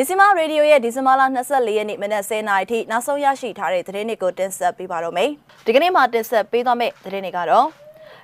မြစီမရေဒီယိုရဲ့ဒီဇင်ဘာလ24ရက်နေ့မနက်10:00နာရီထိနောက်ဆုံးရရှိထားတဲ့သတင်းတွေကိုတင်ဆက်ပေးပါတော့မယ်။ဒီကနေ့မှာတင်ဆက်ပေးသွားမယ့်သတင်းတွေကတော့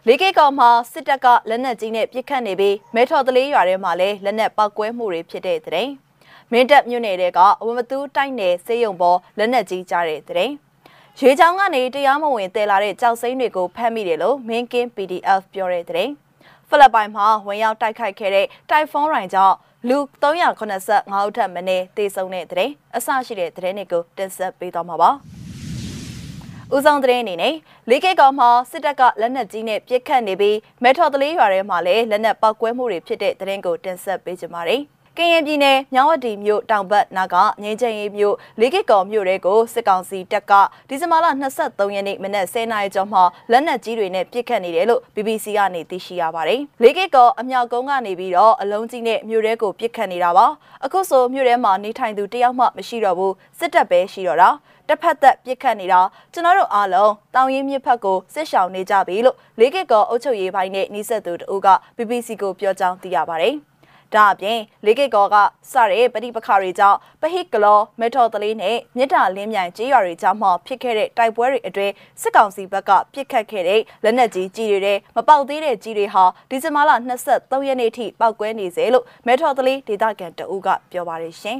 လေးကိကောင်မှာစစ်တပ်ကလက်နက်ကြီးနဲ့ပစ်ခတ်နေပြီးမဲထော်တလေးရွာထဲမှာလည်းလက်နက်ပောက်ကွဲမှုတွေဖြစ်တဲ့သတင်း။မင်းတပ်မြို့နယ်ကအဝမတူးတိုက်နယ်စေယုံပေါ်လက်နက်ကြီးကြားတဲ့သတင်း။ရွေချောင်းကနေတရားမဝင်တည်လာတဲ့ကြောက်စိမ့်တွေကိုဖမ်းမိတယ်လို့မင်းကင်း PDF ပြောတဲ့သတင်း။ဖိလစ်ပိုင်မှာဝင်ရောက်တိုက်ခိုက်ခဲ့တဲ့တိုက်ဖုန်းရိုင်ကြောင့်လူ385ဦးထက်မနည်းသေဆုံးတဲ့တဲ့အဆရှိတဲ့တဲ့တွေကိုတင်ဆက်ပေးသွားမှာပါ။ဦးဆောင်တဲ့အနေနဲ့လေးကိတ်ကောင်မှာစစ်တပ်ကလက်နက်ကြီးနဲ့ပစ်ခတ်နေပြီးမဲထော်တလေးရွာထဲမှာလည်းလက်နက်ပောက်ကွဲမှုတွေဖြစ်တဲ့တဲ့ကိုတင်ဆက်ပေးကြပါမယ်။ ကရင်ပြည်နယ်မြောင်းဝတီမြို့တောင်ဘက်နာကငင်းချင်းရေးမြို့လေးကိကော်မြို့တွေကိုစစ်ကောင်စီတပ်ကဒီဇင်ဘာလ23ရက်နေ့မနက်10:00နာရီကျော်မှလက်နက်ကြီးတွေနဲ့ပစ်ခတ်နေတယ်လို့ BBC ကနေသိရှိရပါတယ်။လေးကိကော်အမြောက်ကုန်းကနေပြီးတော့အလုံးကြီးနဲ့မြို့တွေကိုပစ်ခတ်နေတာပါ။အခုဆိုမြို့ထဲမှာနေထိုင်သူတယောက်မှမရှိတော့ဘူးစစ်တပ်ပဲရှိတော့တာ။တစ်ဖက်သက်ပြစ်ခတ်နေတာကျွန်တော်တို့အားလုံးတောင်ရင်မြစ်ဖက်ကိုစစ်ရှောင်နေကြပြီလို့လေးကကောအုပ်ချုပ်ရေးပိုင်းနဲ့နှိဆက်သူတို့က BBC ကိုပြောကြောင်းသိရပါတယ်။ ဒါအပြင်လေးကိတ်ကောကစတဲ့ပဋိပက္ခတွေကြောင့်ပဟိကလောမေထော်တလေးနဲ့မြစ်တာလင်းမြိုင်ကြေးရွာတွေကြောင့်မှဖြစ်ခဲ့တဲ့တိုက်ပွဲတွေအတွင်းစစ်ကောင်စီဘက်ကပြစ်ခတ်ခဲ့တဲ့လက်နက်ကြီးကြီးတွေမပေါက်သေးတဲ့ကြီးတွေဟာဒီဇင်ဘာလ23ရက်နေ့ထိပောက်ကွဲနေစေလို့မေထော်တလေးဒေသခံတအူးကပြောပါတယ်ရှင်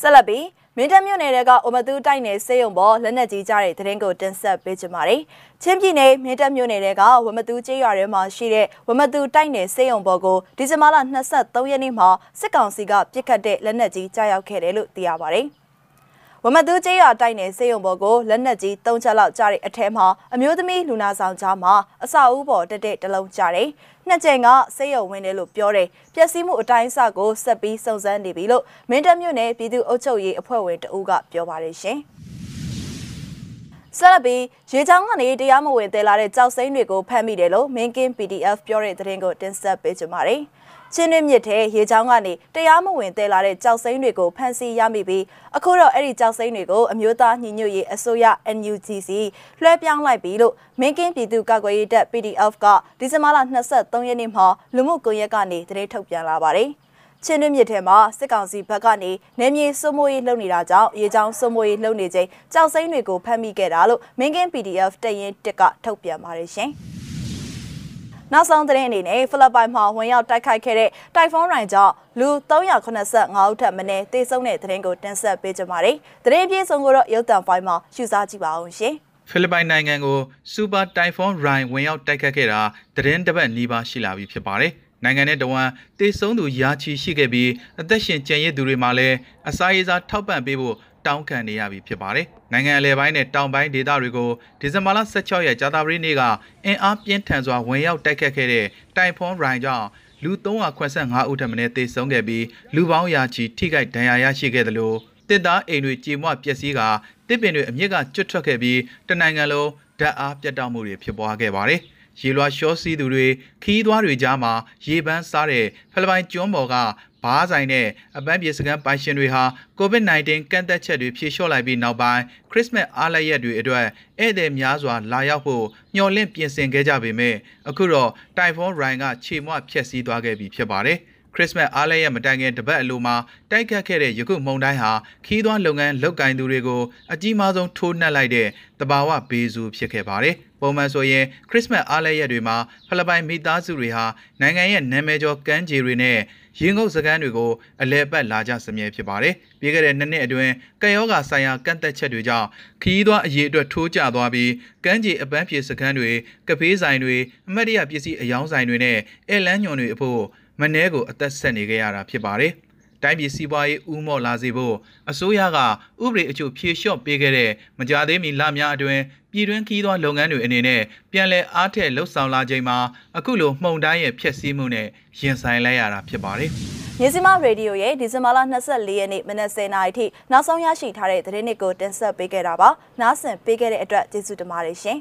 ဆက်လက်ပြီး မင်းတပ်မြို့နယ်ကအိုမတူတိုက်နယ်စေယုံပေါ်လက်နက်ကြီးကြတဲ့တရင်ကိုတင်ဆက်ပေးကြပါမယ်။ချင်းပြည်နယ်မင်းတပ်မြို့နယ်ကဝမတူကျေးရွာထဲမှာရှိတဲ့ဝမတူတိုက်နယ်စေယုံပေါ်ကိုဒီဇင်ဘာလ23ရက်နေ့မှာစစ်ကောင်စီကပစ်ခတ်တဲ့လက်နက်ကြီးကြားရောက်ခဲ့တယ်လို့သိရပါတယ်။ ဝမသူကျေးရွာတိုက်နယ်စေယုံဘော်ကိုလက်နက်ကြီး၃ချက်လောက်ကြားတဲ့အထဲမှာအမျိုးသမီးလူနာဆောင်ကြားမှာအစာအုပ်ပေါ်တက်တဲ့တလုံးကြားတယ်။နှစ်ကြိမ်ကစေယုံဝင်တယ်လို့ပြောတယ်။ပျက်စီးမှုအတိုင်းအဆကိုဆက်ပြီးစုံစမ်းနေပြီလို့မင်းတပ်မြို့နယ်ပြည်သူ့အုပ်ချုပ်ရေးအဖွဲ့ဝင်တဦးကပြောပါတယ်ရှင်။ ဆက်လက်ပြီးရေချောင်းကနေတရားမဝင်တဲလာတဲ့ကြောက်စိမ့်တွေကိုဖမ်းမိတယ်လို့မင်းကင်း PDF ပြောတဲ့သတင်းကိုတင်ဆက်ပေးကြပါမယ်။ချင်းတွင်းမြစ်ထဲရေချောင်းကနေတရားမဝင်တဲလာတဲ့ကြောက်စိမ့်တွေကိုဖမ်းဆီးရမိပြီးအခုတော့အဲ့ဒီကြောက်စိမ့်တွေကိုအမျိုးသားညီညွတ်ရေးအစိုးရ NUGC လွှဲပြောင်းလိုက်ပြီလို့မင်းကင်းပြည်သူ့ကာကွယ်ရေးတပ် PDF ကဒီဇင်ဘာလ23ရက်နေ့မှာလူမှုကွန်ရက်ကနေသတင်းထုတ်ပြန်လာပါတယ်။ ချင်းတွင်းမြစ်ထဲမှာစစ်ကောင်စီဘက်ကနေနေမြေစိုးမိုးရေးလုပ်နေတာကြောင့်ရေချောင်းစိုးမိုးရေးလုပ်နေချိန်ကြောက်စိမ့်တွေကိုဖမ်းမိခဲ့တာလို့မင်းကင်း PDF တရင်တစ်ကထုတ်ပြန်ပါတယ်ရှင်။နောက်ဆုံးသတင်းအနေနဲ့ဖိလစ်ပိုင်မှာဝင်ရောက်တိုက်ခိုက်ခဲ့တဲ့တိုင်ဖွန်းရိုင်ကြောင့်လူ385ဦးထက်မနည်းသေဆုံးတဲ့သတင်းကိုတင်ဆက်ပေးကြပါမယ်။သတင်းပြေဆုံးကိုတော့ရုပ်သံဖိုင်မှာရှုစားကြည့်ပါအောင်ရှင်။ဖိလစ်ပိုင်နိုင်ငံကိုစူပါတိုင်ဖွန်းရိုင်ဝင်ရောက်တိုက်ခတ်ခဲ့တာသတင်းတစ်ပတ်နီးပါးရှိလာပြီဖြစ်ပါတယ်။ နိုင်ငံနဲ့တဝန်တေဆုံးသူရာချီရှိခဲ့ပြီးအသက်ရှင်ကျန်ရစ်သူတွေမှာလည်းအစာရေးစားထောက်ပံ့ပေးဖို့တောင်းခံနေရပြီဖြစ်ပါတယ်။နိုင်ငံအလဲပိုင်းနဲ့တောင်ပိုင်းဒေသတွေကိုဒီဇင်ဘာလ16ရက်ကြာသပတေးနေ့ကအင်အားပြင်းထန်စွာဝင်ရောက်တိုက်ခတ်ခဲ့တဲ့တိုင်ဖွန်ရိုင်ကြောင့်လူ385ဦးထက်မနည်းသေဆုံးခဲ့ပြီးလူပေါင်းရာချီထိခိုက်ဒဏ်ရာရရှိခဲ့တယ်လို့တစ်သားအိမ်တွေကြေမွပျက်စီးကတစ်ပင်တွေအမြင့်ကကျွတ်ထွက်ခဲ့ပြီးတနိုင်ငံလုံးဓာတ်အားပြတ်တောက်မှုတွေဖြစ်ပွားခဲ့ပါတယ်။ ရေလွှာရှောစီးသူတွေခီးသွားတွေကြားမှာရေပန်းစားတဲ့ဖိလစ်ပိုင်ကျွန်းပေါ်ကဘားဆိုင်နဲ့အပန်းပြေစကန်ပိုင်ရှင်တွေဟာ COVID-19 ကန့်သက်ချက်တွေဖြေလျှော့လိုက်ပြီးနောက်ပိုင်းခရစ်စမတ်အားလပ်ရက်တွေအတွက်ဧည့်သည်များစွာလာရောက်ဖို့မျှော်လင့်ပြင်ဆင်ခဲ့ကြပေမဲ့အခုတော့တိုင်ဖွန်ရိုင်ကခြေမွဖျက်ဆီးသွားခဲ့ပြီဖြစ်ပါတယ် ခရစ်စမတ်အားလပ်ရက်မတိုင်ခင်တပတ်အလိုမှာတိုက်ခတ်ခဲ့တဲ့ယခုမုန်တိုင်းဟာခီးသွွားလုပ်ငန်းလုပ်ကင်သူတွေကိုအကြီးမားဆုံးထိုးနှက်လိုက်တဲ့တဘာဝဘေးစုဖြစ်ခဲ့ပါတယ်။ပုံမှန်ဆိုရင်ခရစ်စမတ်အားလပ်ရက်တွေမှာဖိလစ်ပိုင်မိသားစုတွေဟာနိုင်ငံရဲ့နာမည်ကျော်ကမ်းခြေတွေနဲ့ရင်ငုပ်စကန်းတွေကိုအလဲပတ်လာကြစမြဲဖြစ်ပါတယ်။ပြီးခဲ့တဲ့နှစ်နှစ်အတွင်းကယောဂါဆိုင်ရာကန့်သက်ချက်တွေကြောင့်ခရီးသွားအရေးအတွက်ထိုးကျသွားပြီးကမ်းခြေအပန်းဖြေစကန်းတွေကဖေးဆိုင်တွေအမတ်တရပစ္စည်းအယောင်းဆိုင်တွေနဲ့အဲလန်းညွန်တွေအဖို့ မနှဲကိုအသက်ဆက်နေကြရတာဖြစ်ပါတယ်။တိုင်းပြည်စီးပွားရေးဥမော့လာစေဖို့အစိုးရကဥပဒေအချို့ဖြေလျှော့ပေးခဲ့တဲ့မကြသေးမီလများအတွင်းပြည်တွင်းခီးသောလုပ်ငန်းတွေအနေနဲ့ပြန်လည်အားထက်လှုပ်ဆောင်လာချိန်မှာအခုလိုမှုန်တိုင်းရဲ့ဖျက်ဆီးမှုနဲ့ရင်ဆိုင်လိုက်ရတာဖြစ်ပါတယ်။မြေစီမရေဒီယိုရဲ့ဒီဇင်ဘာလ24ရက်နေ့မနက်10:00နာရီထိနောက်ဆုံးရရှိထားတဲ့သတင်းတွေကိုတင်ဆက်ပေးခဲ့တာပါ။နားဆင်ပေးခဲ့တဲ့အတွက်ကျေးဇူးတင်ပါတယ်ရှင်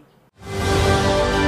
။